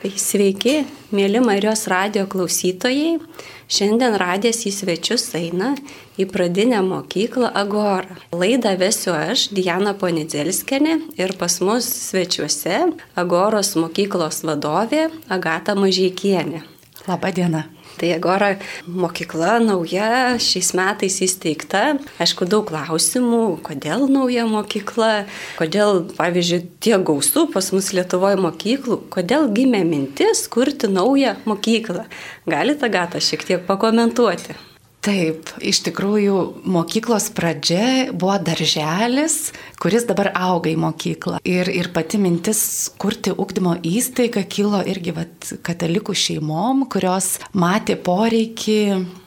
Tai sveiki, mėly Marijos radio klausytojai. Šiandien radės į svečius eina į pradinę mokyklą Agora. Laidą vesiu aš, Diana Ponidzelskenė, ir pas mus svečiuose Agoros mokyklos vadovė Agata Mažiekienė. Labą dieną. Tai Agora mokykla nauja, šiais metais įsteigta. Aišku, daug klausimų, kodėl nauja mokykla, kodėl, pavyzdžiui, tiek gausų pas mus Lietuvoje mokyklų, kodėl gimė mintis kurti naują mokyklą. Galite, Agata, šiek tiek pakomentuoti? Taip, iš tikrųjų mokyklos pradžia buvo darželis, kuris dabar auga į mokyklą. Ir, ir pati mintis kurti ugdymo įstaigą kilo irgi vat, katalikų šeimom, kurios matė poreikį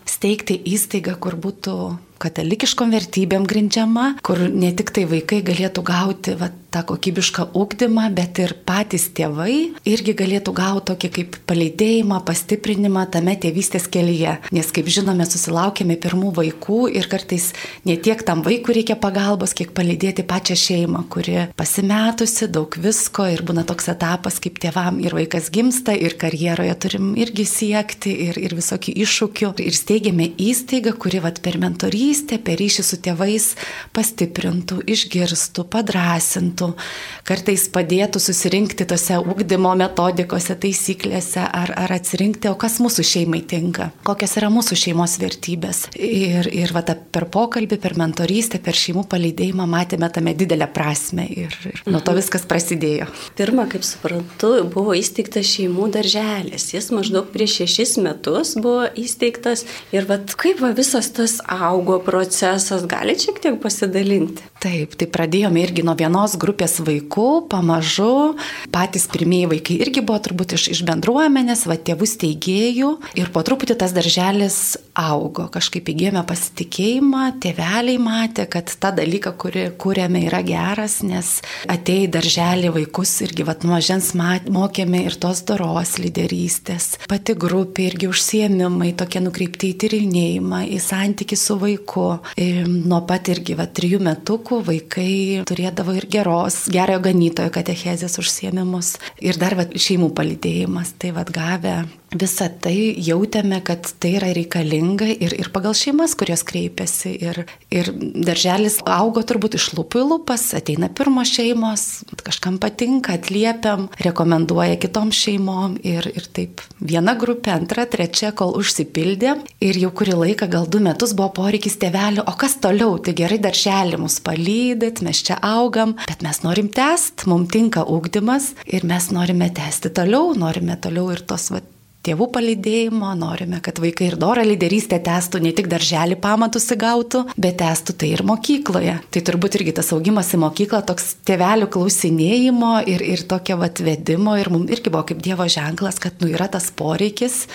steigti įstaigą, kur būtų katalikiškom vertybėm grindžiama, kur ne tik tai vaikai galėtų gauti vat, tą kokybišką ūkdymą, bet ir patys tėvai irgi galėtų gauti tokį kaip palydėjimą, pastiprinimą tame tėvystės kelyje. Nes kaip žinome, susilaukėme pirmų vaikų ir kartais ne tiek tam vaikui reikia pagalbos, kiek palydėti pačią šeimą, kuri pasimetusi daug visko ir būna toks etapas, kaip tėvam ir vaikas gimsta ir karjeroje turim irgi siekti ir, ir visokių iššūkių. Ir steigėme įstaigą, kuri vat, per mentorystę, per ryšį su tėvais pastiprintų, išgirstų, padrasintų padėtų, kartais padėtų susirinkti tose ugdymo metodikose, taisyklėse ar, ar atsirinkti, o kas mūsų šeimai tinka, kokios yra mūsų šeimos vertybės. Ir, ir va, per pokalbį, per mentorystę, per šeimų palydėjimą matėme tame didelę prasme ir, ir nuo to mhm. viskas prasidėjo. Pirma, kaip suprantu, buvo įsteigtas šeimų darželis. Jis maždaug prieš šešis metus buvo įsteigtas ir va, kaip va, visas tas augo procesas, gali šiek tiek pasidalinti? Taip, tai pradėjome irgi nuo vienos grupės grupės vaikų, pamažu, patys pirmieji vaikai irgi buvo turbūt iš, iš bendruomenės, va tėvų steigėjų. Ir po truputį tas darželis augo, kažkaip įgėmė pasitikėjimą, tėveliai matė, kad ta dalyka, kurį kūrėme, yra geras, nes atei darželį vaikus irgi va nuožens mokėme ir tos doros lyderystės, pati grupė irgi užsiemimai, tokie nukreipti į tyrinėjimą, į santyki su vaiku. Ir nuo pat irgi va trijų metukų vaikai turėdavo ir geros maldos, gerojo ganytojo katechezės užsiemimus ir dar va, šeimų palidėjimas. Tai vad gavę visą tai jautėme, kad tai yra reikalinga ir, ir pagal šeimas, kurios kreipiasi. Ir, ir darželis augo turbūt iš lūpų į lūpas, ateina pirmos šeimos, kažkam patinka, atliepiam, rekomenduoja kitom šeimom ir, ir taip viena grupė, antra, trečia, kol užsipildė. Ir jau kurį laiką, gal du metus buvo poreikis tėvelių, o kas toliau, tai gerai darželį mus palydyt, mes čia augam, bet mes norim tęsti, mums tinka ūkdymas ir mes norime tęsti toliau, norime toliau ir tos vat, tėvų palydėjimo, norime, kad vaikai ir dorą lyderystę testų, ne tik darželį pamatus įgautų, bet testų tai ir mokykloje. Tai turbūt irgi tas augimas į mokyklą, toks tėvelių klausinėjimo ir, ir tokio atvedimo ir mums irgi buvo kaip Dievo ženklas, kad nu yra tas poreikis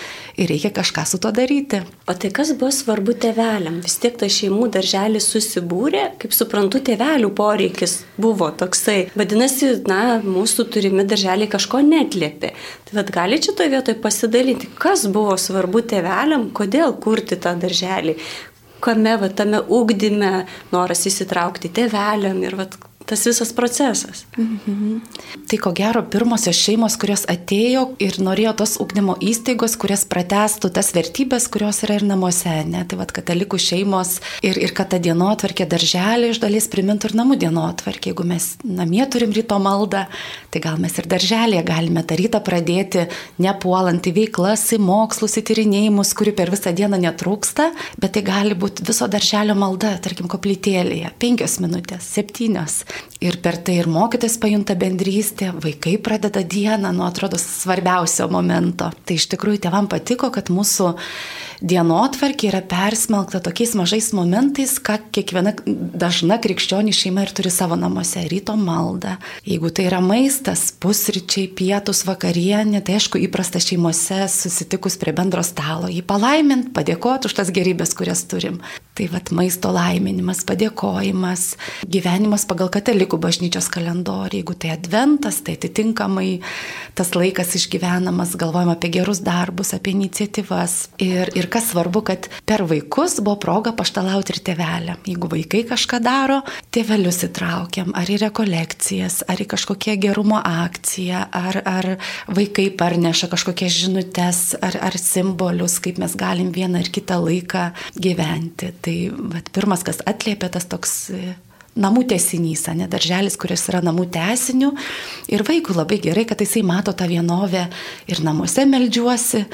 ir reikia kažką su to daryti. O tai kas buvo svarbu tėveliam? Vis tiek tas šeimų darželis susibūrė, kaip suprantu, tėvelių poreikis buvo toksai. Vadinasi, na, mūsų turimi darželiai kažko netlėpė. Tai vad gali čia toje vietoje pasidaryti pasidalinti, kas buvo svarbu tėveliam, kodėl kurti tą darželį, kame va, tame ugdyme noras įsitraukti tėveliam ir va, tas visas procesas. Mhm. Tai ko gero pirmosios šeimos, kurios atėjo ir norėjo tos ugdymo įstaigos, kurias pratestų tas vertybės, kurios yra ir namuose. Ne? Tai vad katalikų šeimos ir, ir kad ta dienotvarkė darželį iš dalies primintų ir namų dienotvarkė. Jeigu mes namie turim ryto maldą, tai gal mes ir darželėje galime tą rytą pradėti nepuolant į veiklas, į mokslus, į tyrinėjimus, kurių per visą dieną netrūksta, bet tai gali būti viso darželio malda, tarkim, koplytėlėje, penkios minutės, septynios. Ir per tai ir mokytis pajunta bendrystė, vaikai pradeda dieną nuo atrodo svarbiausio momento. Tai iš tikrųjų tėvam patiko, kad mūsų dienotvarkė yra persmelkta tokiais mažais momentais, ką kiekviena dažna krikščionė šeima ir turi savo namuose - ryto maldą. Jeigu tai yra maistas, pusryčiai, pietus, vakarienė, tai aišku įprasta šeimose susitikus prie bendro stalo, jį palaimint, padėkoti už tas gerybės, kurias turim. Tai vad maisto laiminimas, padėkojimas, gyvenimas pagal katalikų bažnyčios kalendorių. Jeigu tai adventas, tai atitinkamai tas laikas išgyvenamas, galvojama apie gerus darbus, apie iniciatyvas. Ir, ir ir kas svarbu, kad per vaikus buvo proga paštalauti ir tėvelėm. Jeigu vaikai kažką daro, tėvelius įtraukiam, ar į rekolekcijas, ar į kažkokią gerumo akciją, ar, ar vaikai parneša kažkokias žinutės, ar, ar simbolius, kaip mes galim vieną ar kitą laiką gyventi. Tai vat, pirmas, kas atliepia tas toks namų tesinys, ne darželis, kuris yra namų tesinių. Ir vaikui labai gerai, kad jisai mato tą vienovę ir namuose melžiuosi,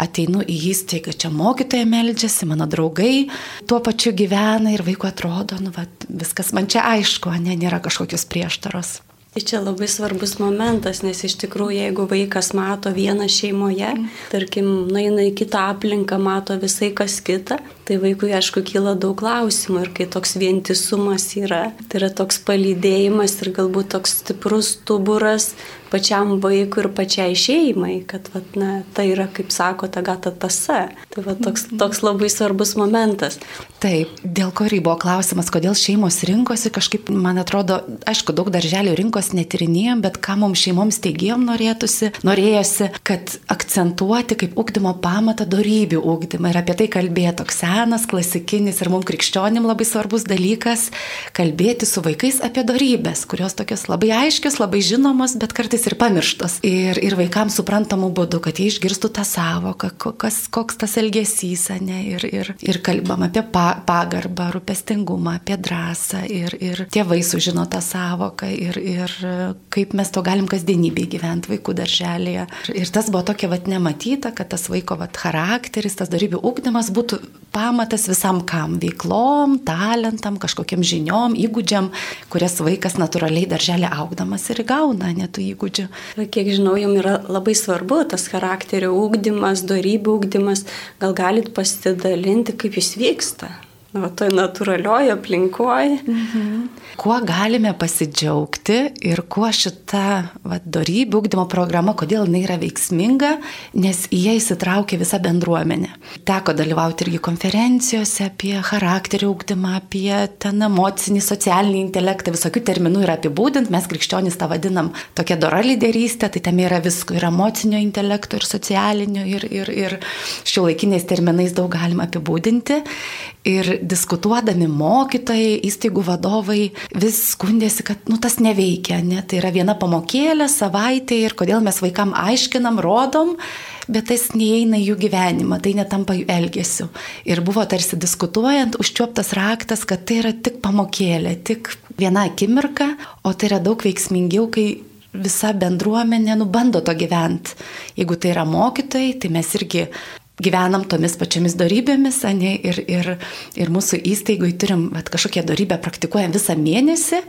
ateinu į įstaigą, čia mokytoja meldžiasi, mano draugai tuo pačiu gyvena ir vaikui atrodo, nu, va, viskas man čia aišku, ne, nėra kažkokios prieštaros. Tai čia labai svarbus momentas, nes iš tikrųjų, jeigu vaikas mato vieną šeimoje, mm. tarkim, nueina į kitą aplinką, mato visai kas kita, tai vaikui aišku kyla daug klausimų ir kai toks vientisumas yra, tai yra toks palydėjimas ir galbūt toks stiprus stuburas, pačiam vaikui ir pačiai šeimai, kad vat, na, tai yra, kaip sako, ta gata tasa. Tai vat, toks, toks labai svarbus momentas. Taip, dėl ko buvo klausimas, kodėl šeimos rinkosi, kažkaip, man atrodo, aišku, daug darželių rinkos netirinėjom, bet ką mums šeimoms teigėjom norėtųsi, norėjosi, kad akcentuoti kaip ūkdymo pamatą darybių ūkdymą ir apie tai kalbėti toks senas, klasikinis ir mums krikščionim labai svarbus dalykas - kalbėti su vaikais apie darybės, kurios tokios labai aiškios, labai žinomos, bet kartais ir pamirštos. Ir, ir vaikams suprantamų būdų, kad jie išgirstų tą savoką, kas, koks tas elgesys, ne, ir, ir, ir kalbam apie pa, pagarbą, rūpestingumą, apie drąsą, ir, ir tėvai sužino tą savoką, ir, ir kaip mes to galim kasdienybėje gyventi vaikų darželėje. Ir tas buvo tokia vat nematyta, kad tas vaiko vat charakteris, tas darybių ūkdymas būtų pamatas visam kam - veiklom, talentam, kažkokiam žiniom, įgūdžiam, kurias vaikas natūraliai darželė augdamas ir gauna, netų įgūdžių. Kiek žinau, jums yra labai svarbu tas charakterio ūkdymas, darybių ūkdymas. Gal galit pasidalinti, kaip jis vyksta? Nu, toj natūralioje aplinkoje. Mhm. Kuo galime pasidžiaugti ir kuo šita darybių ugdymo programa, kodėl jinai yra veiksminga, nes į ją įsitraukia visa bendruomenė. Teko dalyvauti irgi konferencijose apie charakterį ugdymą, apie ten emocinį, socialinį intelektą, visokių terminų yra apibūdint, mes krikščionys tą vadinam tokia dora lyderystė, tai tam yra visko, ir emocinio intelekto, ir socialinio, ir, ir, ir šiuolaikiniais terminais daug galima apibūdinti. Ir diskutuodami mokytojai, įstaigų vadovai vis skundėsi, kad nu, tas neveikia, ne? tai yra viena pamokėlė savaitė ir kodėl mes vaikam aiškinam, rodom, bet tas neįeina į jų gyvenimą, tai netampa jų elgesiu. Ir buvo tarsi diskutuojant, užčiuoptas raktas, kad tai yra tik pamokėlė, tik viena akimirka, o tai yra daug veiksmingiau, kai visa bendruomenė nubando to gyventi. Jeigu tai yra mokytojai, tai mes irgi gyvenam tomis pačiamis darybėmis, ne, ir, ir, ir mūsų įstaigui turim vat, kažkokią darybę, praktikuojam visą mėnesį,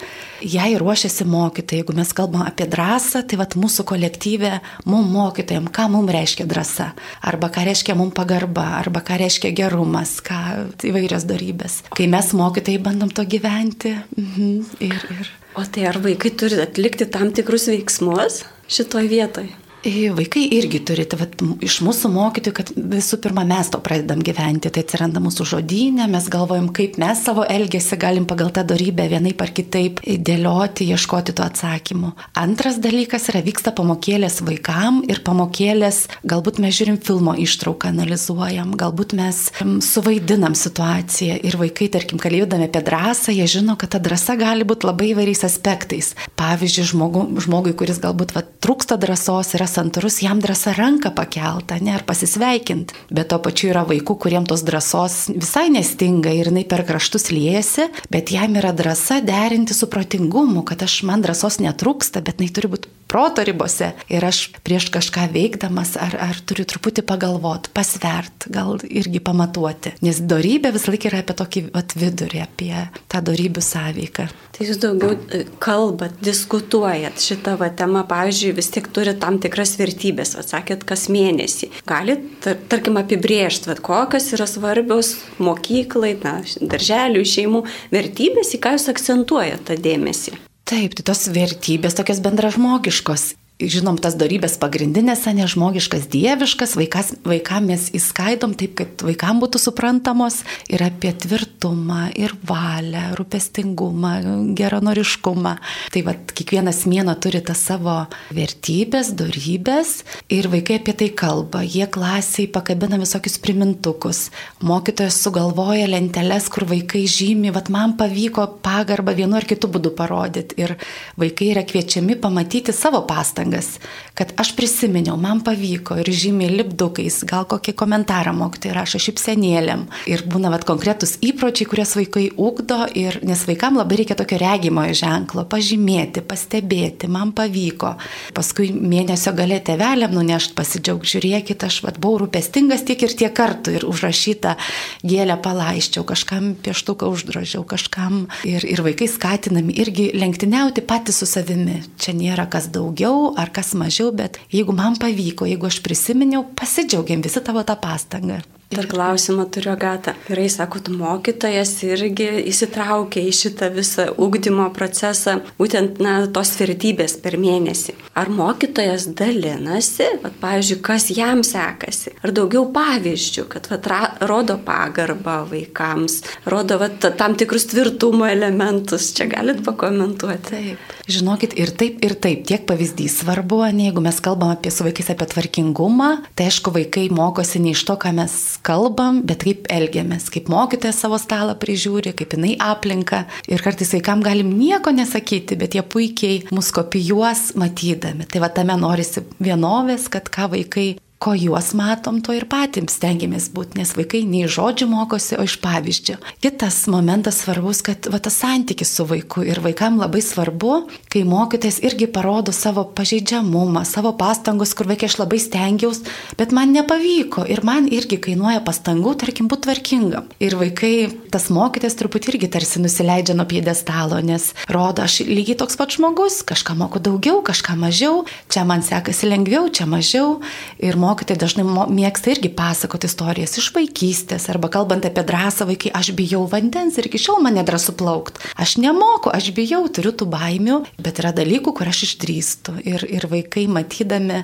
jai ruošiasi mokytojai. Jeigu mes kalbam apie drąsą, tai vat, mūsų kolektyvė, mum mokytojams, ką mum reiškia drąsa, arba ką reiškia mum pagarba, arba ką reiškia gerumas, ką įvairios darybės. Kai mes mokytojai bandom to gyventi. Mhm, ir, ir. O tai ar vaikai turi atlikti tam tikrus veiksmus šitoje vietoje? Vaikai irgi turi, tai vat, iš mūsų mokytojų, kad visų pirma mes to pradedam gyventi, tai atsiranda mūsų žodynė, mes galvojam, kaip mes savo elgesį galim pagal tą darybę vienaip ar kitaip dėlioti, ieškoti tų atsakymų. Antras dalykas yra vyksta pamokėlės vaikam ir pamokėlės, galbūt mes žiūrim filmo ištrauką, analizuojam, galbūt mes suvaidinam situaciją ir vaikai, tarkim, kalbėdami apie drąsą, jie žino, kad ta drąsa gali būti labai įvairiais aspektais. Pavyzdžiui, žmogu, žmogui, kuris galbūt va, trūksta drąsos, yra santūrus, jam drąsa ranką pakeltą, ne, ar pasisveikint. Bet to pačiu yra vaikų, kuriems tos drąsos visai nestinga ir jinai per kraštus liejasi, bet jam yra drąsa derinti su protingumu, kad aš man drąsos netrūksta, bet jinai turi būti proto ribose. Ir aš prieš kažką veikdamas, ar, ar turiu truputį pagalvoti, pasvert, gal irgi pamatuoti. Nes darybė vis laik yra apie tokį vat, vidurį, apie tą darybių sąveiką. Tai jūs daugiau e, kalbat, diskutuojat šitą va, temą, pavyzdžiui, vis tiek turi tam tikras vertybės, atsakėt, kas mėnesį. Galit, tar, tarkim, apibriežti, va, kokios yra svarbios mokyklai, na, darželių, šeimų vertybės, į ką jūs akcentuojate tą dėmesį. Taip, tai tos vertybės tokios bendražmogiškos. Žinom, tas darybės pagrindinės, ne žmogiškas, dieviškas, vaikas, vaikam mes įskaidom taip, kad vaikam būtų suprantamos ir apie tvirtumą, ir valią, rūpestingumą, geranoriškumą. Tai vad, kiekvienas mėno turi tą savo vertybės, darybės ir vaikai apie tai kalba. Jie klasiai pakabina visokius primintukus. Mokytojas sugalvoja lenteles, kur vaikai žymi, vad man pavyko pagarbą vienu ar kitu būdu parodyti. Ir vaikai yra kviečiami pamatyti savo pastangas pastangas, kad aš prisiminiau, man pavyko ir žymiai lipdukais, gal kokį komentarą mokytojai rašo šipsenėlėm. Ir būna vat, konkretus įpročiai, kurias vaikai ūkdo, ir, nes vaikam labai reikia tokio regimojo ženklo, pažymėti, pastebėti, man pavyko. Paskui mėnesio galė tevelėm nunešti, pasidžiaugti, žiūrėkit, aš vat, buvau rūpestingas tiek ir tiek kartų ir užrašytą gėlę palaiščiau, kažkam pieštuką uždražiau, kažkam. Ir, ir vaikai skatinami irgi lenktyniauti patys su savimi. Čia nėra kas daugiau ar kas mažiau, bet jeigu man pavyko, jeigu aš prisiminiau, pasidžiaugiam visi tavo tą pastangą. Dar klausimą turiu gatą. Gerai, sakot, mokytojas irgi įsitraukia į šitą visą ugdymo procesą, būtent, na, tos vertybės per mėnesį. Ar mokytojas dalinasi, vat, pavyzdžiui, kas jam sekasi? Ar daugiau pavyzdžių, kad vat, ra, rodo pagarbą vaikams, rodo vat, tam tikrus tvirtumo elementus? Čia galit pakomentuoti. Taip. Žinokit, ir taip, ir taip, tiek pavyzdys svarbu, ne, jeigu mes kalbam apie su vaikais apie tvarkingumą, tai aišku, vaikai mokosi ne iš to, ką mes kalbam, bet kaip elgiamės, kaip mokytojas savo stalą prižiūri, kaip jinai aplinka. Ir kartais vaikam galim nieko nesakyti, bet jie puikiai mus kopijuos matydami. Tai va tame norisi vienovės, kad ką vaikai ko juos matom, to ir patys stengiamės būti, nes vaikai nei žodžių mokosi, o iš pavyzdžio. Kitas momentas svarbus, kad va, tas santykis su vaiku ir vaikam labai svarbu, kai mokytas irgi parodo savo pažeidžiamumą, savo pastangus, kur vaikai aš labai stengiausi, bet man nepavyko ir man irgi kainuoja pastangų, tarkim, būti tvarkingam. Ir vaikai, tas mokytas truputį irgi tarsi nusileidžia nuo piedestalo, nes rodo, aš lygiai toks pat žmogus, kažką moku daugiau, kažką mažiau, čia man sekasi lengviau, čia mažiau. Ir mokytas mokytojai dažnai mėgsta irgi pasakoti istorijas iš vaikystės arba kalbant apie drąsą vaikai, aš bijau vandens ir iki šiol man nedrasu plaukti. Aš nemoku, aš bijau, turiu tų baimių, bet yra dalykų, kur aš išdrįstu. Ir, ir vaikai matydami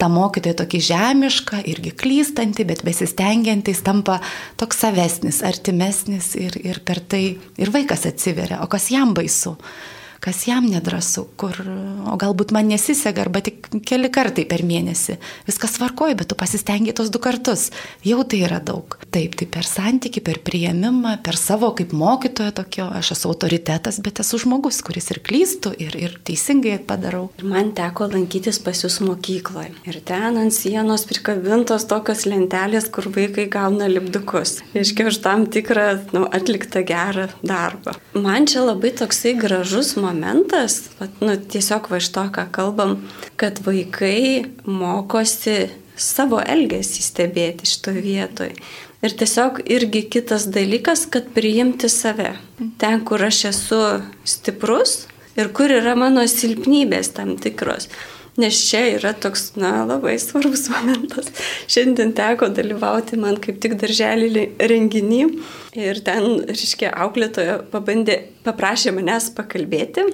tą mokytoją tokį žemišką, irgi klystantį, bet besistengiantys tampa toks savesnis, artimesnis ir, ir per tai ir vaikas atsiveria, o kas jam baisu kas jam nedrasu, kur, o galbūt man nesisega, arba tik keli kartai per mėnesį. Viskas varkoja, bet tu pasistengi tos du kartus. Jau tai yra daug. Taip, tai per santyki, per prieimimą, per savo kaip mokytojo tokio, aš esu autoritetas, bet esu žmogus, kuris ir klystų, ir, ir teisingai padarau. Ir man teko lankytis pas jūs mokykloje. Ir ten ant sienos prikabintos tokios lentelės, kur vaikai gauna lipdukus. Iškiai už tam tikrą nu, atliktą gerą darbą. Man čia labai toksai gražus momentas momentas, vat, nu, tiesiog va iš to, ką kalbam, kad vaikai mokosi savo elgesį stebėti šitoje vietoje. Ir tiesiog irgi kitas dalykas, kad priimti save. Ten, kur aš esu stiprus ir kur yra mano silpnybės tam tikros. Nes čia yra toks, na, labai svarbus momentas. Šiandien teko dalyvauti man kaip tik darželį renginį ir ten, reiškia, auklėtojo pabandė, paprašė manęs pakalbėti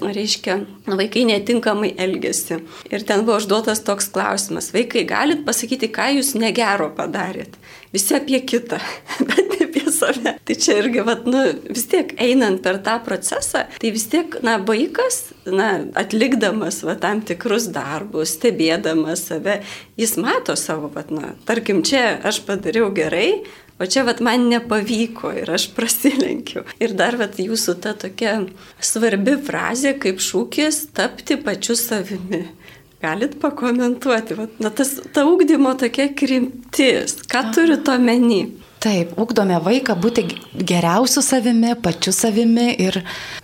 reiškia, vaikai netinkamai elgesi. Ir ten buvo užduotas toks klausimas, vaikai, galit pasakyti, ką jūs negero padarėt. Visi apie kitą, bet ne save. Tai čia irgi, vat, nu, vis tiek einant per tą procesą, tai vis tiek, na, vaikas, na, atlikdamas va, tam tikrus darbus, stebėdamas save, jis mato savo, vat, na, tarkim, čia aš padariau gerai, O čia vat man nepavyko ir aš prasilenkiu. Ir dar vat jūsų ta tokia svarbi frazė kaip šūkis tapti pačiu savimi. Galit pakomentuoti, vat, na, tas, ta ūkdymo tokia krimtis, ką turit omeny? Taip, ugdome vaiką būti geriausiu savimi, pačiu savimi ir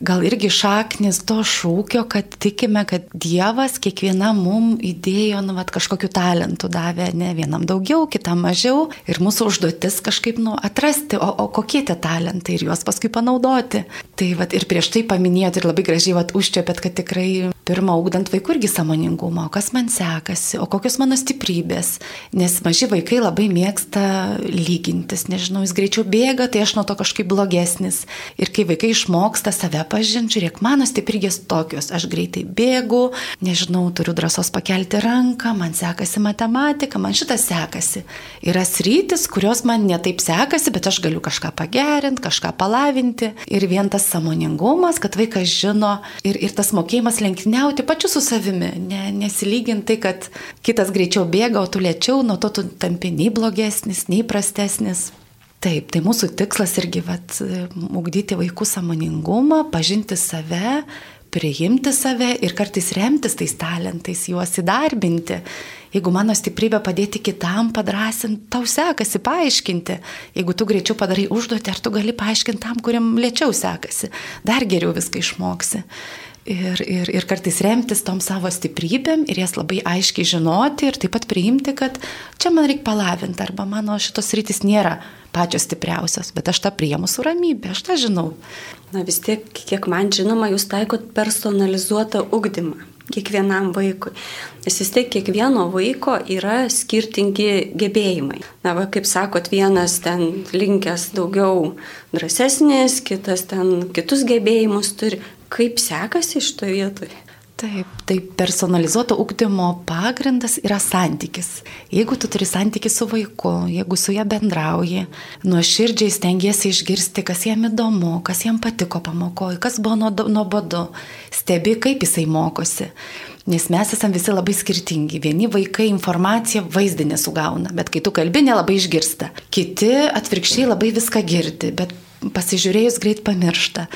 gal irgi šaknis to šūkio, kad tikime, kad Dievas kiekviena mum įdėjo, nu, vat, kažkokiu talentu davė, ne vienam daugiau, kitam mažiau ir mūsų užduotis kažkaip, nu, atrasti, o, o kokie tie talentai ir juos paskui panaudoti. Tai vat ir prieš tai paminėjot ir labai gražiai vat užčiapėt, kad tikrai pirmą ugdant vaikų irgi samoningumą, o kas man sekasi, o kokios mano stiprybės, nes maži vaikai labai mėgsta lygintis nežinau, jis greičiau bėga, tai aš nuo to kažkaip blogesnis. Ir kai vaikai išmoksta save pažinti, žiūrėk, mano stiprygės tokios, aš greitai bėgu, nežinau, turiu drąsos pakelti ranką, man sekasi matematika, man šitas sekasi. Yra sritis, kurios man netaip sekasi, bet aš galiu kažką pagerinti, kažką palavinti. Ir vien tas samoningumas, kad vaikas žino ir, ir tas mokėjimas lenktyniauti pačiu su savimi, ne, nesilyginti tai, kad kitas greičiau bėga, o tu lėčiau, nuo to tu tampi nei blogesnis, nei prastesnis. Taip, tai mūsų tikslas irgi vat, ugdyti vaikų samoningumą, pažinti save, priimti save ir kartais remtis tais talentais, juos įdarbinti. Jeigu mano stiprybė padėti kitam, padrasinti, tau sekasi paaiškinti. Jeigu tu greičiau padarai užduotį, ar tu gali paaiškinti tam, kuriam lėčiau sekasi, dar geriau viską išmoksi ir, ir, ir kartais remtis tom savo stiprybėm ir jas labai aiškiai žinoti ir taip pat priimti, kad čia man reikia palavinti arba mano šitos rytis nėra pačios stipriausios, bet aš tą priemu su ramybė, aš tą žinau. Na vis tiek, kiek man žinoma, jūs taikot personalizuotą ugdymą kiekvienam vaikui. Nes vis tiek kiekvieno vaiko yra skirtingi gebėjimai. Na, va, kaip sakot, vienas ten linkęs daugiau drąsesnis, kitas ten kitus gebėjimus turi. Kaip sekasi iš to vietoje? Taip, tai personalizuoto ugdymo pagrindas yra santykis. Jeigu tu turi santykį su vaiku, jeigu su juo bendrauji, nuoširdžiai stengiasi išgirsti, kas jam įdomu, kas jam patiko pamokoje, kas buvo nuobodu, stebi, kaip jisai mokosi. Nes mes esame visi labai skirtingi. Vieni vaikai informaciją vaizdinę sugauna, bet kai tu kalbi, nelabai išgirsta. Kiti atvirkščiai labai viską girdi, bet pasižiūrėjus greit pamiršta.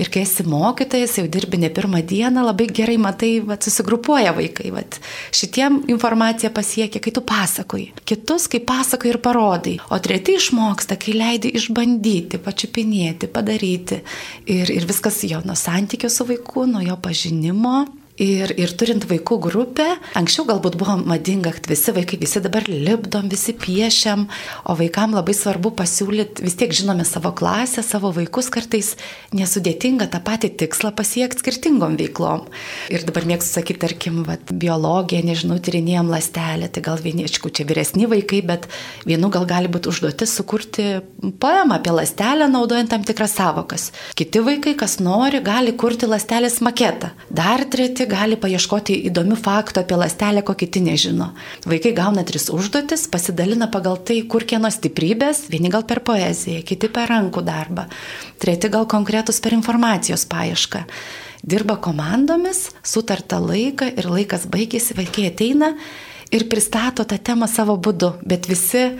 Ir kai esi mokytojas, jau dirbi ne pirmą dieną, labai gerai matai, vat, susigrupuoja vaikai. Vat. Šitiem informacija pasiekia, kai tu pasakoji. Kitus, kai pasakoji ir parodai. O treti išmoksta, kai leidi išbandyti, pačiupinėti, padaryti. Ir, ir viskas jo nuo santykio su vaiku, nuo jo pažinimo Ir, ir turint vaikų grupę, anksčiau galbūt buvo madinga, kad visi vaikai, visi dabar lipdom, visi piešiam, o vaikam labai svarbu pasiūlyti, vis tiek žinome savo klasę, savo vaikus kartais nesudėtinga tą patį tikslą pasiekti skirtingom veiklom. Ir dabar mėgstu sakyti, tarkim, vat, biologiją, nežinau, tyrinėjom lastelę, tai gal vieni, aišku, čia vyresni vaikai, bet vienu gal gali būti užduotis sukurti poemą apie lastelę, naudojant tam tikras savokas. Kiti vaikai, kas nori, gali kurti lastelės maketą. Dar treti gali paieškoti įdomių faktų apie lastelę, ko kiti nežino. Vaikai gauna tris užduotis, pasidalina pagal tai, kur kieno stiprybės, vieni gal per poeziją, kiti per rankų darbą, treti gal konkretus per informacijos paiešką. Dirba komandomis, sutarta laiką ir laikas baigėsi, vaikai ateina ir pristato tą temą savo būdu, bet visi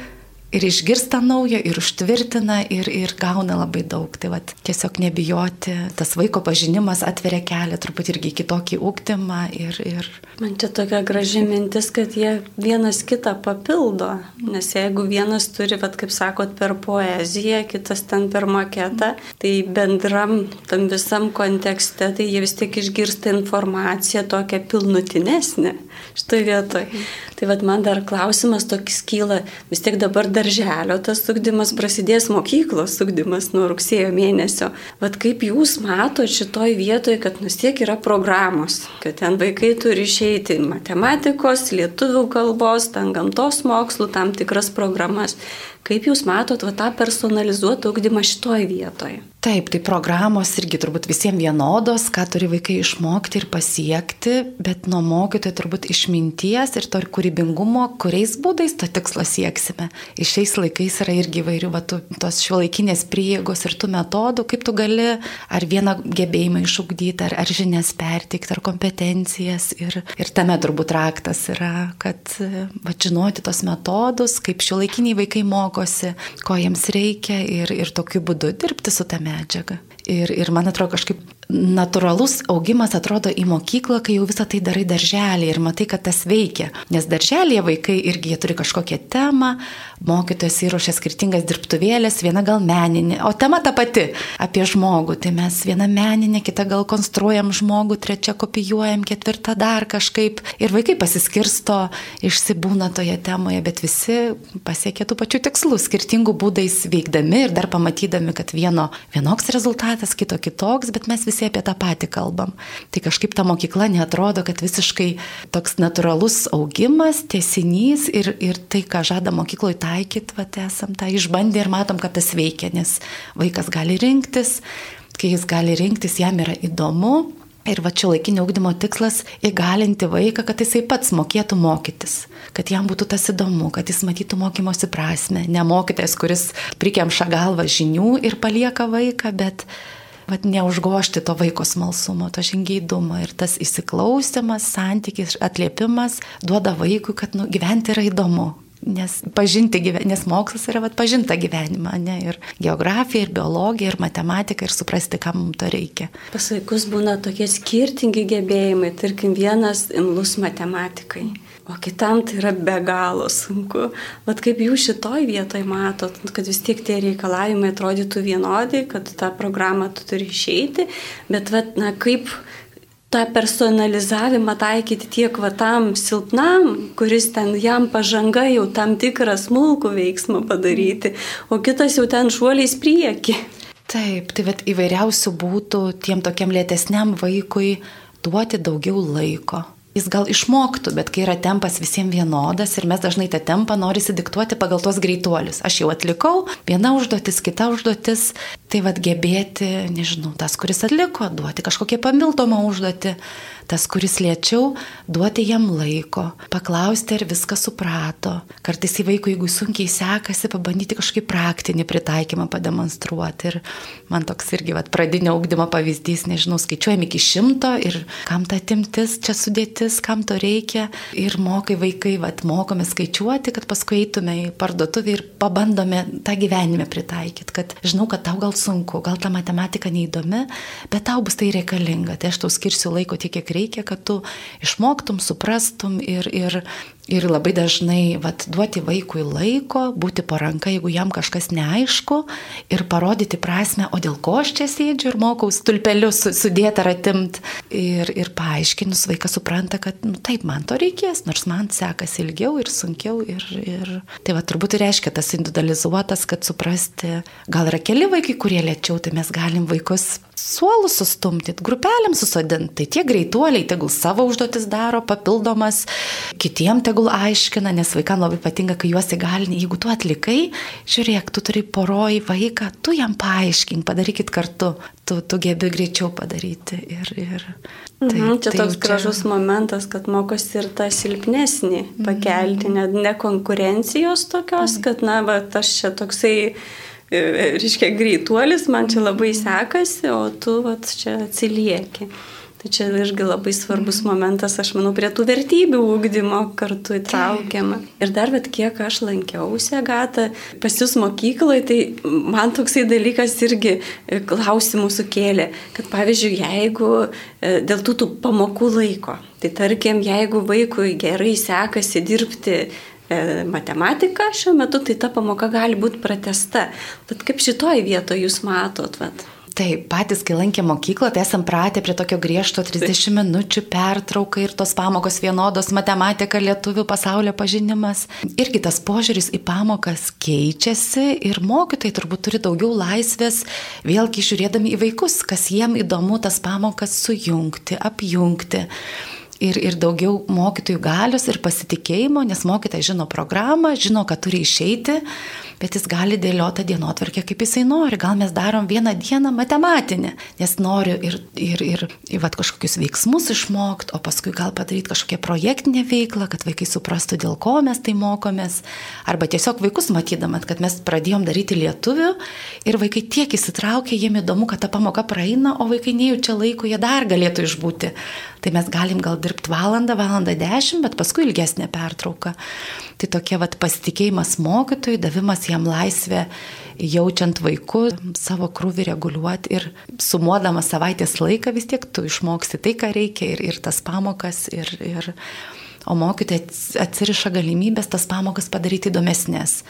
ir išgirsta naujo, ir užtvirtina, ir, ir gauna labai daug. Tai vat, tiesiog nebijoti, tas vaiko pažinimas atveria kelią truputį irgi kitokį ūkdymą. Ir, ir... Man čia tokia graži mintis, kad jie vienas kitą papildo, nes jeigu vienas turi, vat, kaip sakot, per poeziją, kitas ten per maketą, tai bendram tam visam kontekste, tai jie vis tiek išgirsta informaciją tokią pilnutinesnę šitoje vietoje. Tai vad man dar klausimas tokis kyla, vis tiek dabar darželio tas sugdymas prasidės mokyklos sugdymas nuo rugsėjo mėnesio. Vad kaip jūs matote šitoj vietoje, kad nus tiek yra programos, kad ten vaikai turi išeiti matematikos, lietuvių kalbos, ten gamtos mokslų, tam tikras programas. Kaip Jūs matot va, tą personalizuotą ugdymą šitoje vietoje? Taip, tai programos irgi turbūt visiems vienodos, ką turi vaikai išmokti ir pasiekti, bet nuo mokytojo turbūt išminties ir to kūrybingumo, kuriais būdais to tikslo sieksime. Ir šiais laikais yra irgi įvairių, va, tu, tos šiuolaikinės prieigos ir tų metodų, kaip tu gali ar vieną gebėjimą išugdyti, ar, ar žinias perteikti, ar kompetencijas. Ir, ir tame turbūt raktas yra, kad va, žinoti tos metodus, kaip šiuolaikiniai vaikai moko mokosi, ko jiems reikia ir, ir tokiu būdu dirbti su tą medžiagą. Ir, ir man atrodo kažkaip natūralus augimas atrodo į mokyklą, kai jau visą tai darai darželį ir matai, kad tas veikia. Nes darželėje vaikai irgi turi kažkokią temą, mokytojas įruošia skirtingas dirbtuvėlės, viena gal meninė, o tema ta pati apie žmogų. Tai mes vieną meninę, kitą gal konstruojam žmogų, trečią kopijuojam, ketvirtą dar kažkaip. Ir vaikai pasiskirsto, išsibūna toje temoje, bet visi pasiekia tų pačių tikslų, skirtingų būdais veikdami ir dar pamatydami, kad vieno vienoks rezultatas, kito kitoks, bet mes visi visi apie tą patį kalbam. Tai kažkaip ta mokykla netrodo, kad visiškai toks natūralus augimas, tiesinys ir, ir tai, ką žada mokykloje taikyti, va, esam tą išbandę ir matom, kad tas veikia, nes vaikas gali rinktis, kai jis gali rinktis, jam yra įdomu, Ir va čia laikinio ūkdymo tikslas - įgalinti vaiką, kad jisai pats mokėtų mokytis, kad jam būtų tas įdomu, kad jis matytų mokymosi prasme. Ne mokytojas, kuris prikemša galvą žinių ir palieka vaiką, bet vat, neužgošti to vaiko smalsumo, to žingeidumo. Ir tas įsiklausimas, santykis, atliepimas duoda vaikui, kad nu, gyventi yra įdomu, Nes, pažinti, nes mokslas yra vat, pažinta gyvenimą, ne? ir geografija, ir biologija, ir matematika, ir suprasti, kam mums to reikia. Pas vaikus būna tokie skirtingi gebėjimai, tarkim, vienas imlus matematikai. O kitam tai yra be galo sunku. Vat kaip jūs šitoj vietoj matot, kad vis tiek tie reikalavimai atrodytų vienodi, kad tą programą tu turi išeiti, bet vat, na, kaip, tą personalizavimą taikyti tiek va tam silpnam, kuris ten jam pažanga jau tam tikrą smulkų veiksmą padaryti, o kitas jau ten šuoliais prieki. Taip, tai vat įvairiausių būtų tiem tokiam lėtesniam vaikui duoti daugiau laiko jis gal išmoktų, bet kai yra tempas visiems vienodas ir mes dažnai tą tempą norisi diktuoti pagal tos greituolius. Aš jau atlikau, viena užduotis, kita užduotis, tai vad gebėti, nežinau, tas, kuris atliko, duoti kažkokią pamildomą užduotį, tas, kuris lėčiau, duoti jam laiko, paklausti, ar viską suprato. Kartais į vaikų, jeigu sunkiai sekasi, pabandyti kažkokį praktinį pritaikymą pademonstruoti. Ir man toks irgi vat, pradinio augdymo pavyzdys, nežinau, skaičiuojam iki šimto ir kam ta timtis čia sudėtis, kam to reikia. Ir mokai vaikai, vat, mokome skaičiuoti, kad paskui eitume į parduotuvę ir pabandome tą gyvenime pritaikyti. Kad žinau, kad tau gal sunku, gal ta matematika neįdomi, bet tau bus tai reikalinga. Tai aš tau skirsiu laiko tiek, kiek reikia kad tu išmoktum, suprastum ir, ir, ir labai dažnai vat, duoti vaikui laiko, būti paranka, jeigu jam kažkas neaišku ir parodyti prasme, o dėl ko aš čia sėdžiu ir mokau stulpelius sudėti ar atimt. Ir, ir paaiškinus vaikas supranta, kad nu, taip, man to reikės, nors man sekasi ilgiau ir sunkiau. Ir, ir... Tai va turbūt ir reiškia tas individualizuotas, kad suprasti, gal yra keli vaikai, kurie lėčiau, tai mes galim vaikus suolus sustumti, grupelėm susodinti. Tai tie greituoliai tegul savo užduotis daro, papildomas, kitiem tegul aiškina, nes vaikam labai patinka, kai juos įgalini. Jeigu tu atlikai, žiūrėk, tu turi poroj vaiką, tu jam paaiškink, padarykit kartu, tu, tu gebi greičiau padaryti. Ir, ir, tai, mhm, čia tai toks čia... gražus momentas, kad mokosi ir tą silpnesnį pakelti, mhm. ne, ne konkurencijos tokios, mhm. kad, na, va, aš čia toksai reiškia, greituolis, man čia labai sekasi, o tu vat, čia atsilieki. Tai čia irgi labai svarbus momentas, aš manau, prie tų vertybių ūkdymo kartu įtraukiama. Ir dar, bet kiek aš lankiausi, Agata, pas jūs mokykloje, tai man toksai dalykas irgi e, klausimų sukėlė, kad pavyzdžiui, jeigu e, dėl tų, tų pamokų laiko, tai tarkim, jeigu vaikui gerai sekasi dirbti E, matematika šiuo metu, tai ta pamoka gali būti pratesta. Tad kaip šitoj vietoje jūs matot? Vat? Taip, patys, kai lankė mokyklą, tai esam pratę prie tokio griežto 30 minučių pertrauką ir tos pamokos vienodos matematika, lietuvių pasaulio pažinimas. Irgi tas požiūris į pamokas keičiasi ir mokytojai turbūt turi daugiau laisvės, vėlgi žiūrėdami į vaikus, kas jiem įdomu tas pamokas sujungti, apjungti. Ir, ir daugiau mokytojų galios ir pasitikėjimo, nes mokytas žino programą, žino, kad turi išeiti bet jis gali dėlioti dienotvarkę, kaip jisai nori. Gal mes darom vieną dieną matematinę, nes noriu ir, ir, ir, ir vat, kažkokius veiksmus išmokti, o paskui gal padaryti kažkokią projektinę veiklą, kad vaikai suprastų, dėl ko mes tai mokomės. Arba tiesiog vaikus matydamat, kad mes pradėjom daryti lietuvių ir vaikai tiek įsitraukė, jiem įdomu, kad ta pamoka praeina, o vaikai nejaučia laiko, jie dar galėtų išbūti. Tai mes galim gal dirbti valandą, valandą dešimt, bet paskui ilgesnė pertrauka. Tai tokia vat pasitikėjimas mokytojui, davimas jam laisvę, jaučiant vaiku, savo krūvį reguliuoti ir sumuodama savaitės laiką vis tiek tu išmoksti tai, ką reikia ir, ir tas pamokas. Ir, ir, o mokytojai atsiriša galimybės tas pamokas padaryti įdomesnės.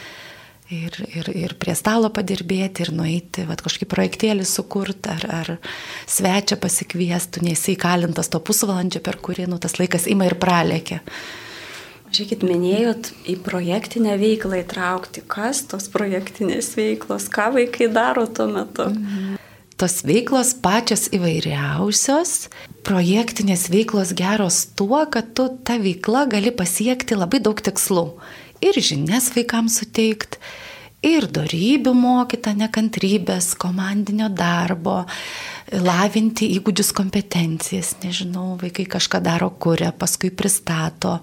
Ir, ir, ir prie stalo padirbėti, ir nueiti, va, kažkokį projektėlį sukurti, ar, ar svečią pasikviesti, nesi įkalintas to pusvalandžio, per kurį nu, tas laikas ima ir pralėkia. Žiūrėkit, minėjot į projektinę veiklą įtraukti. Kas tos projektinės veiklos, ką vaikai daro tuo metu? Mhm. tos veiklos pačios įvairiausios, projektinės veiklos geros tuo, kad tu tą veiklą gali pasiekti labai daug tikslų. Ir žinias vaikams suteikti, ir darybių mokyta, nekantrybės, komandinio darbo, lavinti įgūdžius, kompetencijas. Nežinau, vaikai kažką daro, kuria, paskui pristato,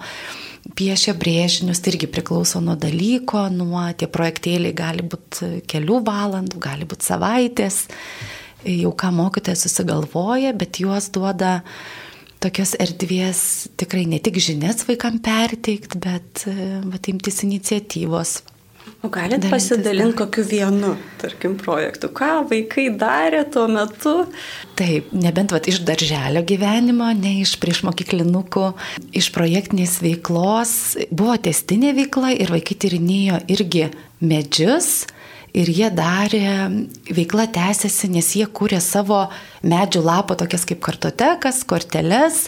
piešia brėžinius, tai irgi priklauso nuo dalyko, nuo tie projektėliai gali būti kelių valandų, gali būti savaitės, jau ką mokytojas susigalvoja, bet juos duoda tokios erdvės tikrai ne tik žinias vaikam perteikti, bet, bet imtis iniciatyvos O galit pasidalinti kokiu vienu, tarkim, projektu, ką vaikai darė tuo metu? Taip, nebent vat, iš darželio gyvenimo, ne iš priešmokyklinukų, iš projektinės veiklos. Buvo testinė veikla ir vaikai tyrinėjo irgi medžius. Ir jie darė, veikla tęsiasi, nes jie kūrė savo medžių lapo tokias kaip kartotekas, korteles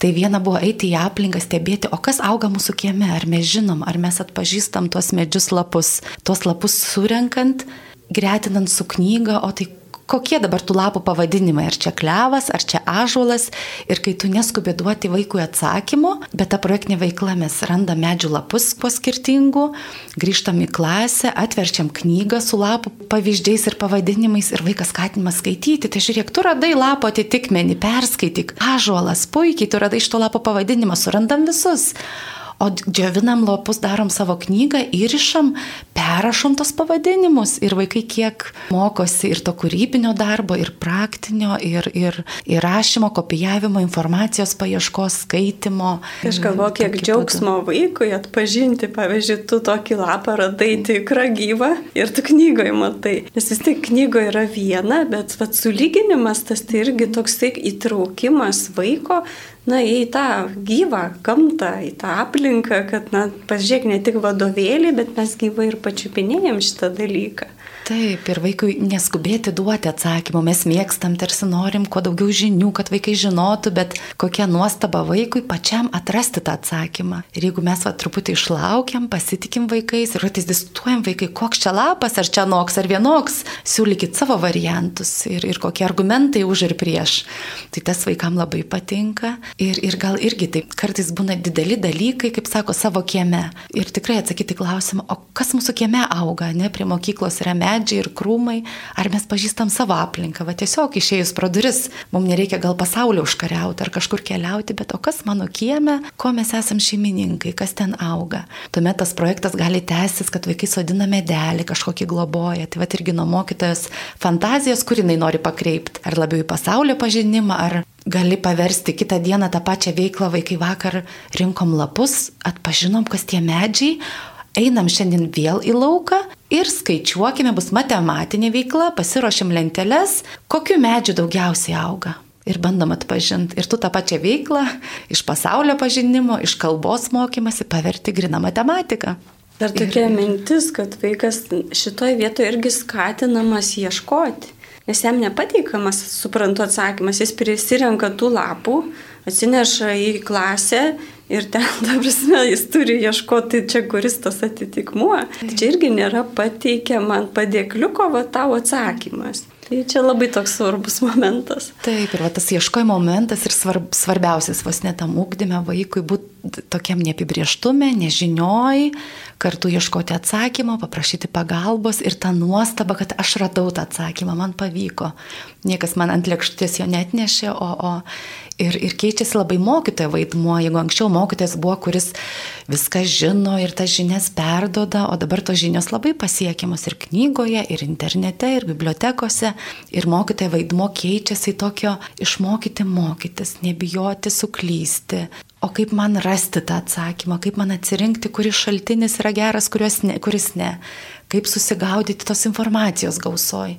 Tai viena buvo eiti į aplinką, stebėti, o kas auga mūsų kieme, ar mes žinom, ar mes atpažįstam tuos medžius lapus, tuos lapus surenkant, gretinant su knyga, o tai kokie dabar tų lapų pavadinimai, ar čia klevas, ar čia ažuolas. Ir kai tu neskubi duoti vaikui atsakymų, bet tą projektinę veiklą mes randam medžių lapus po skirtingų, grįžtam į klasę, atverčiam knygą su lapų pavyzdžiais ir pavadinimais ir vaikas skatinimas skaityti. Tai žiūrėk, tu radai lapo atitikmenį, perskaityk. Ažuolas, puikiai, tu radai iš to lapo pavadinimą, surandam visus. O džiovinam lapus, darom savo knygą, įrišam, perrašom tos pavadinimus ir vaikai kiek mokosi ir to kūrybinio darbo, ir praktinio, ir, ir, ir rašymo, kopijavimo, informacijos paieškos, skaitimo. Aš galvoju, kiek džiaugsmo būdu. vaikui atpažinti, pavyzdžiui, tu tokį lapą radai tikrą gyvą ir tu knygoje matai. Nes vis tik knygoje yra viena, bet vat, sulyginimas tas tai irgi toks tik įtraukimas vaiko na, į tą gyvą gamtą, į tą aplinką, kad, na, pažiūrėk, ne tik vadovėlį, bet mes gyvai ir pačiupinėjom šitą dalyką. Taip, ir vaikui neskubėti duoti atsakymų. Mes mėgstam, tarsi norim kuo daugiau žinių, kad vaikai žinotų, bet kokia nuostaba vaikui pačiam atrasti tą atsakymą. Ir jeigu mes va truputį išlaukiam, pasitikim vaikais ir kartais diskutuojam vaikai, koks čia lapas, ar čia noks, ar vienoks, siūlykit savo variantus ir, ir kokie argumentai už ir prieš. Tai tas vaikam labai patinka. Ir, ir gal irgi taip, kartais būna dideli dalykai, kaip sako, savo kieme. Ir tikrai atsakyti klausimą, o kas mūsų kieme auga, ne, prie mokyklos yra medžiai medžiai ir krūmai, ar mes pažįstam savo aplinką, va tiesiog išėjus pro duris, mums nereikia gal pasaulio užkariauti ar kažkur keliauti, bet o kas mano kieme, ko mes esam šeimininkai, kas ten auga. Tuomet tas projektas gali tęstis, kad vaikai sodina medelį, kažkokį globoja, tai va irgi nuo mokytojas fantazijos, kur jinai nori pakreipti, ar labiau į pasaulio pažinimą, ar gali paversti kitą dieną tą pačią veiklą, vaikai vakar rinkom lapus, atpažinom, kas tie medžiai, einam šiandien vėl į lauką ir skaičiuokime, bus matematinė veikla, pasiruošim lenteles, kokiu medžiu daugiausiai auga. Ir bandom atpažinti. Ir tu tą pačią veiklą iš pasaulio pažinimo, iš kalbos mokymasi paverti griną matematiką. Dar tokia ir... mintis, kad vaikas šitoje vietoje irgi skatinamas ieškoti. Nes jam nepateikamas, suprantu, atsakymas, jis prisirenka tų lapų, atsineša į klasę Ir ten, ta prasme, jis turi ieškoti čia, kuris tas atitikmuo. Tai čia irgi nėra pateikiama ant padėkliuko va tau atsakymas. Tai čia labai toks svarbus momentas. Taip, ir va, tas ieškojimo momentas ir svarb, svarbiausias vos netam ūkdyme vaikui būti tokiam neapibrieštume, nežinioj, kartu ieškoti atsakymo, paprašyti pagalbos ir ta nuostaba, kad aš radau tą atsakymą, man pavyko. Niekas man ant lėkštės jo net nešė, o, o Ir, ir keičiasi labai mokytojo vaidmuo. Jeigu anksčiau mokytojas buvo, kuris viską žino ir tas žinias perdoda, o dabar tos žinios labai pasiekiamos ir knygoje, ir internete, ir bibliotekose. Ir mokytojo vaidmuo keičiasi į tokio išmokyti mokytis, nebijoti suklysti. O kaip man rasti tą atsakymą, kaip man atsirinkti, kuris šaltinis yra geras, ne, kuris ne. Kaip susigaudyti tos informacijos gausoj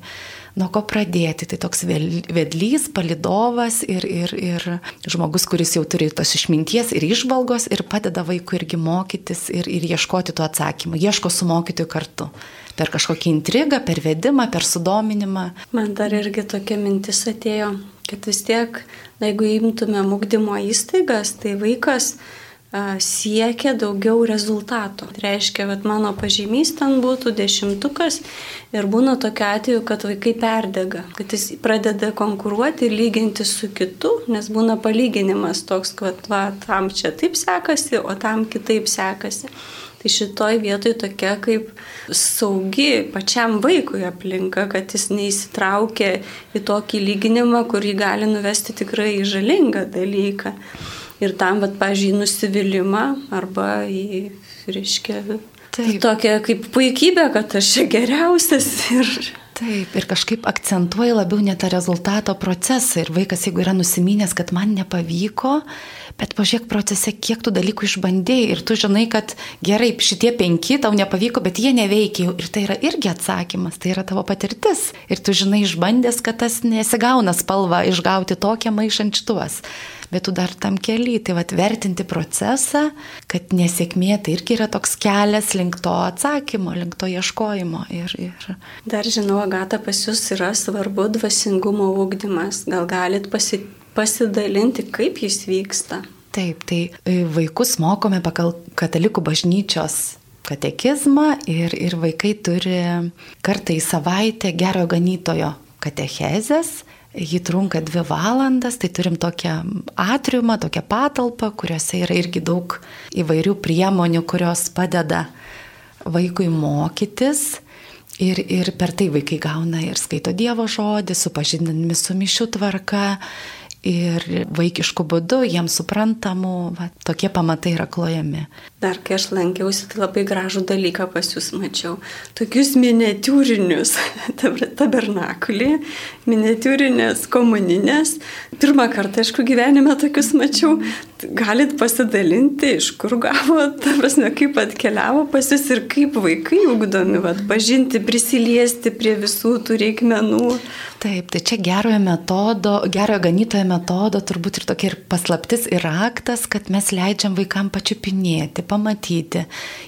nuo ko pradėti. Tai toks vedlys, palidovas ir, ir, ir žmogus, kuris jau turi tos išminties ir išvalgos ir padeda vaikui irgi mokytis ir, ir ieškoti tų atsakymų. Ieško su mokytoju kartu. Per kažkokį intrigą, per vedimą, per sudominimą. Man dar irgi tokia mintis atėjo, kad vis tiek, na, jeigu imtume ugdymo įstaigas, tai vaikas siekia daugiau rezultato. Tai reiškia, kad mano pažymys ten būtų dešimtukas ir būna tokia atveju, kad vaikai perdega, kad jis pradeda konkuruoti ir lyginti su kitu, nes būna palyginimas toks, kad va, tam čia taip sekasi, o tam kitaip sekasi. Tai šitoj vietoj tokia kaip saugi pačiam vaikui aplinka, kad jis neįsitraukia į tokį lyginimą, kurį gali nuvesti tikrai į žalingą dalyką ir tam, vad, pažiūrėjau, nusivylimą arba į, reiškia, Taip. tokią kaip puikybę, kad aš čia geriausias ir Taip, ir kažkaip akcentuoja labiau ne tą rezultato procesą. Ir vaikas, jeigu yra nusiminęs, kad man nepavyko, bet pažiūrėk procese, kiek tų dalykų išbandėjai ir tu žinai, kad gerai, šitie penki tau nepavyko, bet jie neveikia. Ir tai yra irgi atsakymas, tai yra tavo patirtis. Ir tu žinai išbandęs, kad tas nesigauna spalva išgauti tokią maišančiuos bet tu dar tam keli, tai vad vertinti procesą, kad nesėkmė tai irgi yra toks kelias link to atsakymo, link to ieškojimo. Ir, ir... Dar žinau, Agata, pas jūs yra svarbu dvasingumo ūkdymas. Gal galit pasi, pasidalinti, kaip jis vyksta? Taip, tai e, vaikus mokome pagal katalikų bažnyčios katekizmą ir, ir vaikai turi kartą į savaitę gero ganytojo katechezės Ji trunka dvi valandas, tai turim tokią atriumą, tokią patalpą, kuriuose yra irgi daug įvairių priemonių, kurios padeda vaikui mokytis. Ir, ir per tai vaikai gauna ir skaito Dievo žodį, supažindinami su mišių tvarka, ir vaikišku būdu, jiems suprantamu, va, tokie pamatai yra klojami. Dar kai aš lankiausi, tai labai gražų dalyką pas jūs mačiau. Tokius miniatūrinius tabernakulį, miniatūrinės komuninės. Pirmą kartą, aišku, gyvenime tokius mačiau. Galit pasidalinti, iš kur gavo, ta prasme, kaip atkeliavo pas jūs ir kaip vaikai ugdomi, va, pažinti, prisiliesti prie visų tų reikmenų. Taip, tai čia gerojo metodo, gerojo ganytojo metodo turbūt ir tokia ir paslaptis ir aktas, kad mes leidžiam vaikam pačiupinėti, pamatyti.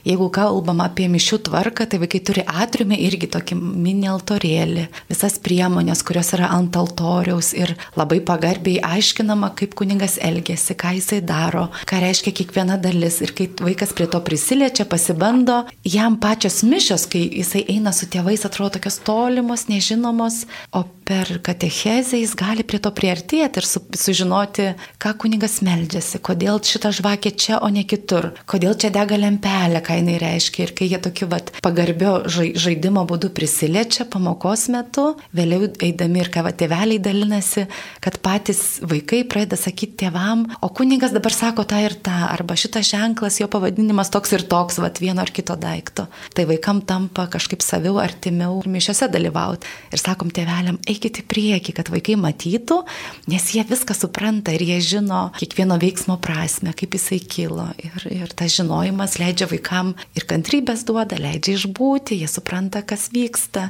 Jeigu kalbam apie mišių tvarką, tai vaikai turi atriumį irgi tokį mini altorėlį, visas priemonės, kurios yra ant altoriaus ir labai pagarbiai aiškinama, kaip kuningas elgesi, ką jisai daro, ką reiškia kiekviena dalis. Ir kai vaikas prie to prisiliečia, pasibando, jam pačios mišios, kai jisai eina su tėvais, atrodo tokios tolimos, nežinomos, o per katechezę jis gali prie to priartėti ir su, sužinoti, ką kunigas meldžiasi, kodėl šita žvakė čia, o ne kitur, kodėl čia dega lempelė, ką jinai reiškia. Ir kai jie tokiu vat, pagarbio žaidimo būdu prisiliečia pamokos metu, vėliau eidami ir ką va tėveliai dalinasi, kad patys vaikai pradeda sakyti tėvam, o kunigas dabar sako tą ir tą, arba šitas ženklas, jo pavadinimas toks ir toks, va vieno ar kito daikto. Tai vaikam tampa kažkaip saviau, artimiau mišiose dalyvauti. Ir sakom tėveliam, eikit į priekį, kad vaikai matytų, nes jie viską supranta ir jie žino kiekvieno veiksmo prasme, kaip jisai kilo. Ir, ir tas žinojimas leidžia vaikam ir kantrybės duoda, leidžia išbūti, jie supranta, kas vyksta.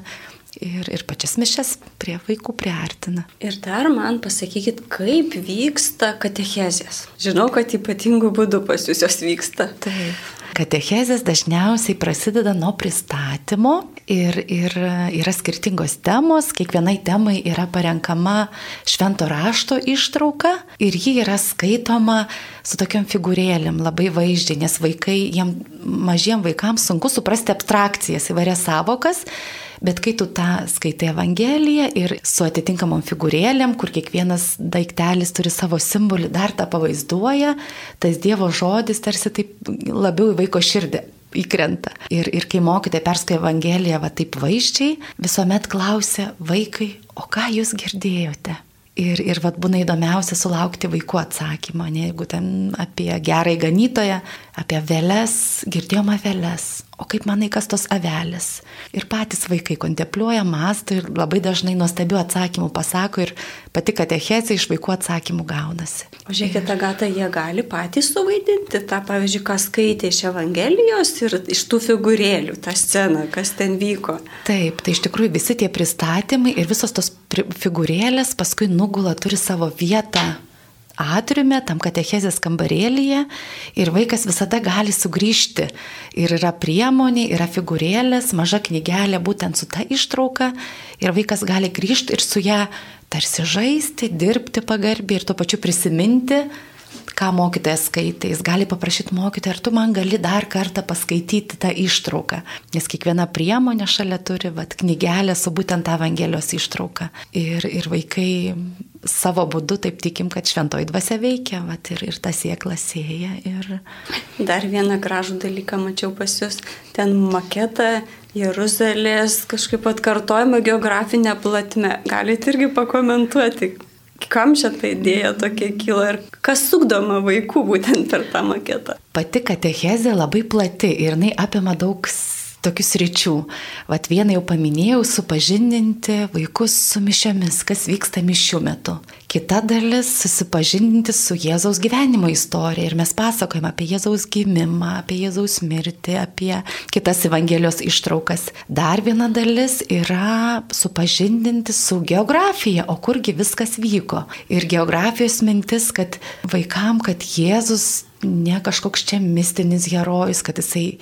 Ir, ir pačias mišes prie vaikų priartina. Ir dar man pasakykit, kaip vyksta katechezės. Žinau, kad ypatingų būdų pas jūs jos vyksta. Taip. Katechezės dažniausiai prasideda nuo pristatymo ir, ir yra skirtingos temos, kiekvienai temai yra parenkama švento rašto ištrauka ir ji yra skaitoma su tokiam figūrėlėm labai vaizdžiai, nes vaikai, jiem, mažiem vaikams sunku suprasti abstrakcijas, įvairias savokas Bet kai tu tą skaitai Evangeliją ir su atitinkamom figūrėlėm, kur kiekvienas daiktelis turi savo simbolį, dar tą pavaizduoja, tas Dievo žodis tarsi taip labiau į vaiko širdį įkrenta. Ir, ir kai mokytojai perskaitė Evangeliją va taip vaiščiai, visuomet klausia vaikai, o ką jūs girdėjote? Ir, ir vad būna įdomiausia sulaukti vaikų atsakymą, ne, jeigu ten apie gerąjį ganytoją, apie veles, girdėjom aveles, o kaip manai, kas tos avelės. Ir patys vaikai kontempliuoja, masto ir labai dažnai nuostabių atsakymų pasako ir pati katechezė iš vaikų atsakymų gaunasi. O žiūrėkit, Agata, jie gali patys suvaidinti tą, pavyzdžiui, ką skaitė iš Evangelijos ir iš tų figūrėlių, tą sceną, kas ten vyko. Taip, tai iš tikrųjų visi tie pristatymai ir visos tos figūrėlės paskui nugula, turi savo vietą atriume, tam katechezės kambarėlyje ir vaikas visada gali sugrįžti. Ir yra priemonė, yra figūrėlės, maža knygelė būtent su ta ištrauka ir vaikas gali grįžti ir su ją tarsi žaisti, dirbti pagarbiai ir tuo pačiu prisiminti, ką mokytojas skaitė, jis gali paprašyti mokytoją, ar tu man gali dar kartą paskaityti tą ištrauką. Nes kiekviena priemonė šalia turi vat, knygelę su būtent tą Evangelijos ištrauką. Ir, ir vaikai savo būdu taip tikim, kad šventoji dvasia veikia vat, ir, ir ta siekla sėja. Ir... Dar vieną gražų dalyką mačiau pas jūs. Ten maketą Jeruzalės kažkaip atkartojama geografinė platme. Galite irgi pakomentuoti, kam čia ta idėja tokia kyla ir kas sukdoma vaikų būtent per tą maketą. Pati katechezė labai plati ir jinai apima daug tokius ryčių. Vat vieną jau paminėjau, supažindinti vaikus su mišiomis, kas vyksta mišių metu. Kita dalis - susipažindinti su Jėzaus gyvenimo istorija ir mes pasakojame apie Jėzaus gimimą, apie Jėzaus mirtį, apie kitas Evangelijos ištraukas. Dar viena dalis yra supažindinti su geografija, o kurgi viskas vyko. Ir geografijos mintis, kad vaikam, kad Jėzus ne kažkoks čia mistinis herojus, kad jisai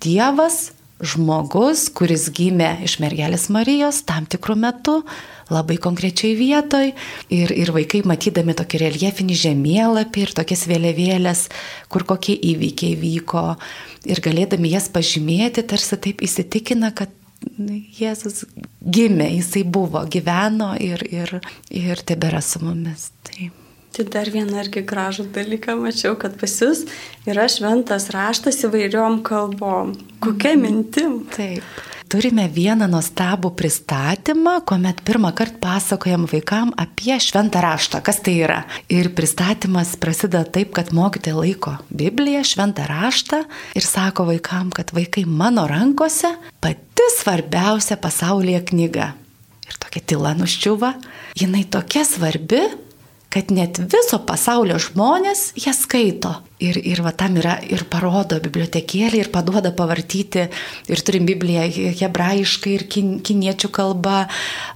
Dievas žmogus, kuris gimė iš mergelės Marijos tam tikrų metų, labai konkrečiai vietoj. Ir, ir vaikai matydami tokį reljefinį žemėlapį ir tokias vėliavėlės, kur kokie įvykiai vyko. Ir galėdami jas pažymėti, tarsi taip įsitikina, kad Jėzus gimė, jisai buvo, gyveno ir, ir, ir tebėra su mumis. Taip. Tai dar vieną irgi gražų dalyką mačiau, kad pas jūs yra šventas raštas įvairiom kalbom. Kokia mhm. mintim? Taip. Turime vieną nuostabų pristatymą, kuomet pirmą kartą pasakojam vaikam apie šventą raštą, kas tai yra. Ir pristatymas prasideda taip, kad mokytojai laiko Bibliją, šventą raštą ir sako vaikam, kad vaikai mano rankose pati svarbiausia pasaulyje knyga. Ir tokia tyla nuščiuva, jinai tokia svarbi, kad net viso pasaulio žmonės ją skaito. Ir, ir va tam yra ir parodo bibliotekėlį, ir paduoda pavartyti, ir turim Bibliją hebrajiškai, ir kin, kiniečių kalba,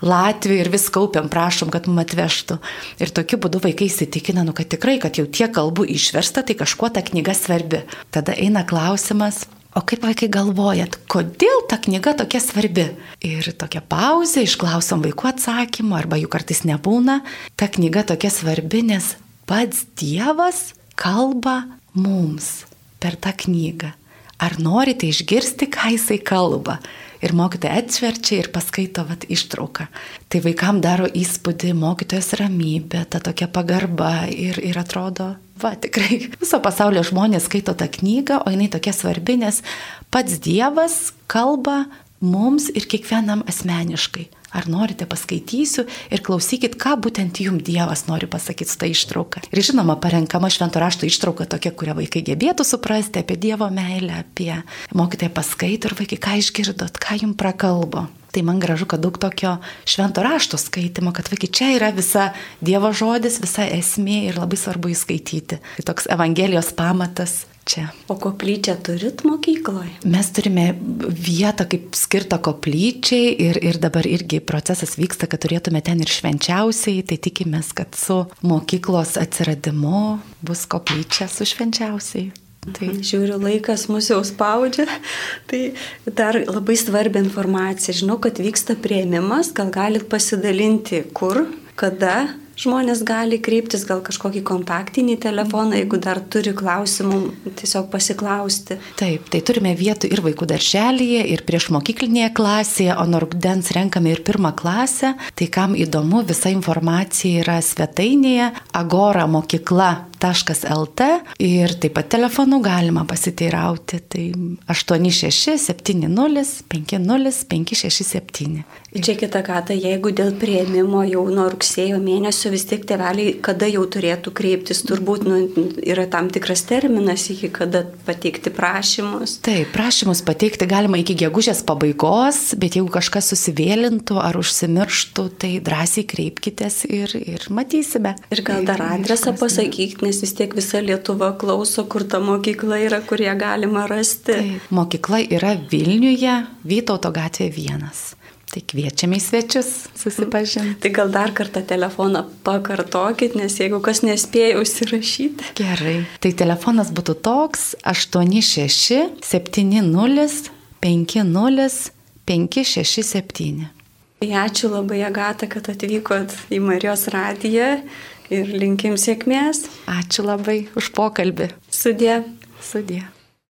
latvių, ir vis kaupiam, prašom, kad mum atvežtų. Ir tokiu būdu vaikai įsitikina, nu, kad tikrai, kad jau tiek kalbų išversta, tai kažkuo ta knyga svarbi. Tada eina klausimas, O kaip vaikai galvojat, kodėl ta knyga tokia svarbi? Ir tokia pauzė, išklausom vaikų atsakymą, arba jų kartais nebūna. Ta knyga tokia svarbi, nes pats Dievas kalba mums per tą knygą. Ar norite išgirsti, ką jisai kalba? Ir mokytoja atšverčia ir paskaito vat, ištrauką. Tai vaikam daro įspūdį mokytojas ramybė, ta tokia pagarba ir, ir atrodo, va, tikrai viso pasaulio žmonės skaito tą knygą, o jinai tokia svarbi, nes pats Dievas kalba mums ir kiekvienam asmeniškai. Ar norite paskaitysiu ir klausykit, ką būtent jums Dievas nori pasakyti su ta ištrauka. Ir žinoma, parenkama švento rašto ištrauka tokia, kurią vaikai gebėtų suprasti apie Dievo meilę, apie mokytoją paskaito ir vaikai, ką išgirdot, ką jums prakalbo. Tai man gražu, kad daug tokio švento rašto skaitimo, kad vaikai čia yra visa Dievo žodis, visa esmė ir labai svarbu įskaityti. Tai toks Evangelijos pamatas čia. O koplyčią turit mokykloje? Mes turime vietą kaip skirtą koplyčiai ir, ir dabar irgi procesas vyksta, kad turėtume ten ir švenčiausiai, tai tikimės, kad su mokyklos atsiradimu bus koplyčia su švenčiausiai. Tai žiūriu, laikas mus jau spaudžia. Tai dar labai svarbi informacija. Žinau, kad vyksta prieimimas, gal galit pasidalinti kur, kada žmonės gali kreiptis gal kažkokį kontaktinį telefoną, jeigu dar turi klausimų, tiesiog pasiklausti. Taip, tai turime vietų ir vaikų darželėje, ir prieš mokyklinėje klasėje, o nuo rudens renkame ir pirmą klasę. Tai kam įdomu, visa informacija yra svetainėje agora mokykla lt ir taip pat telefonu galima pasiteirauti. Tai 86705057. Čia kita kata, jeigu dėl prieimimo jau nuo rugsėjo mėnesio vis tiek tėveliai, kada jau turėtų kreiptis, turbūt nu, yra tam tikras terminas, iki kada pateikti prašymus. Taip, prašymus pateikti galima iki gegužės pabaigos, bet jeigu kažkas susivėlintų ar užsimirštų, tai drąsiai kreipkitės ir, ir matysime. Ir gal dar adresą pasakykit, nes vis tiek visa Lietuva klauso, kur ta mokykla yra, kur ją galima rasti. Taip, mokykla yra Vilniuje, Vytauto gatvė vienas. Tai kviečiame į svečius susipažinti. Tai gal dar kartą telefoną pakartokit, nes jeigu kas nespėjo užsirašyti. Gerai. Tai telefonas būtų toks 86 70 50 567. Tai ačiū labai Agata, kad atvykot į Marijos radiją ir linkim sėkmės. Ačiū labai už pokalbį. Sudė. Sudė.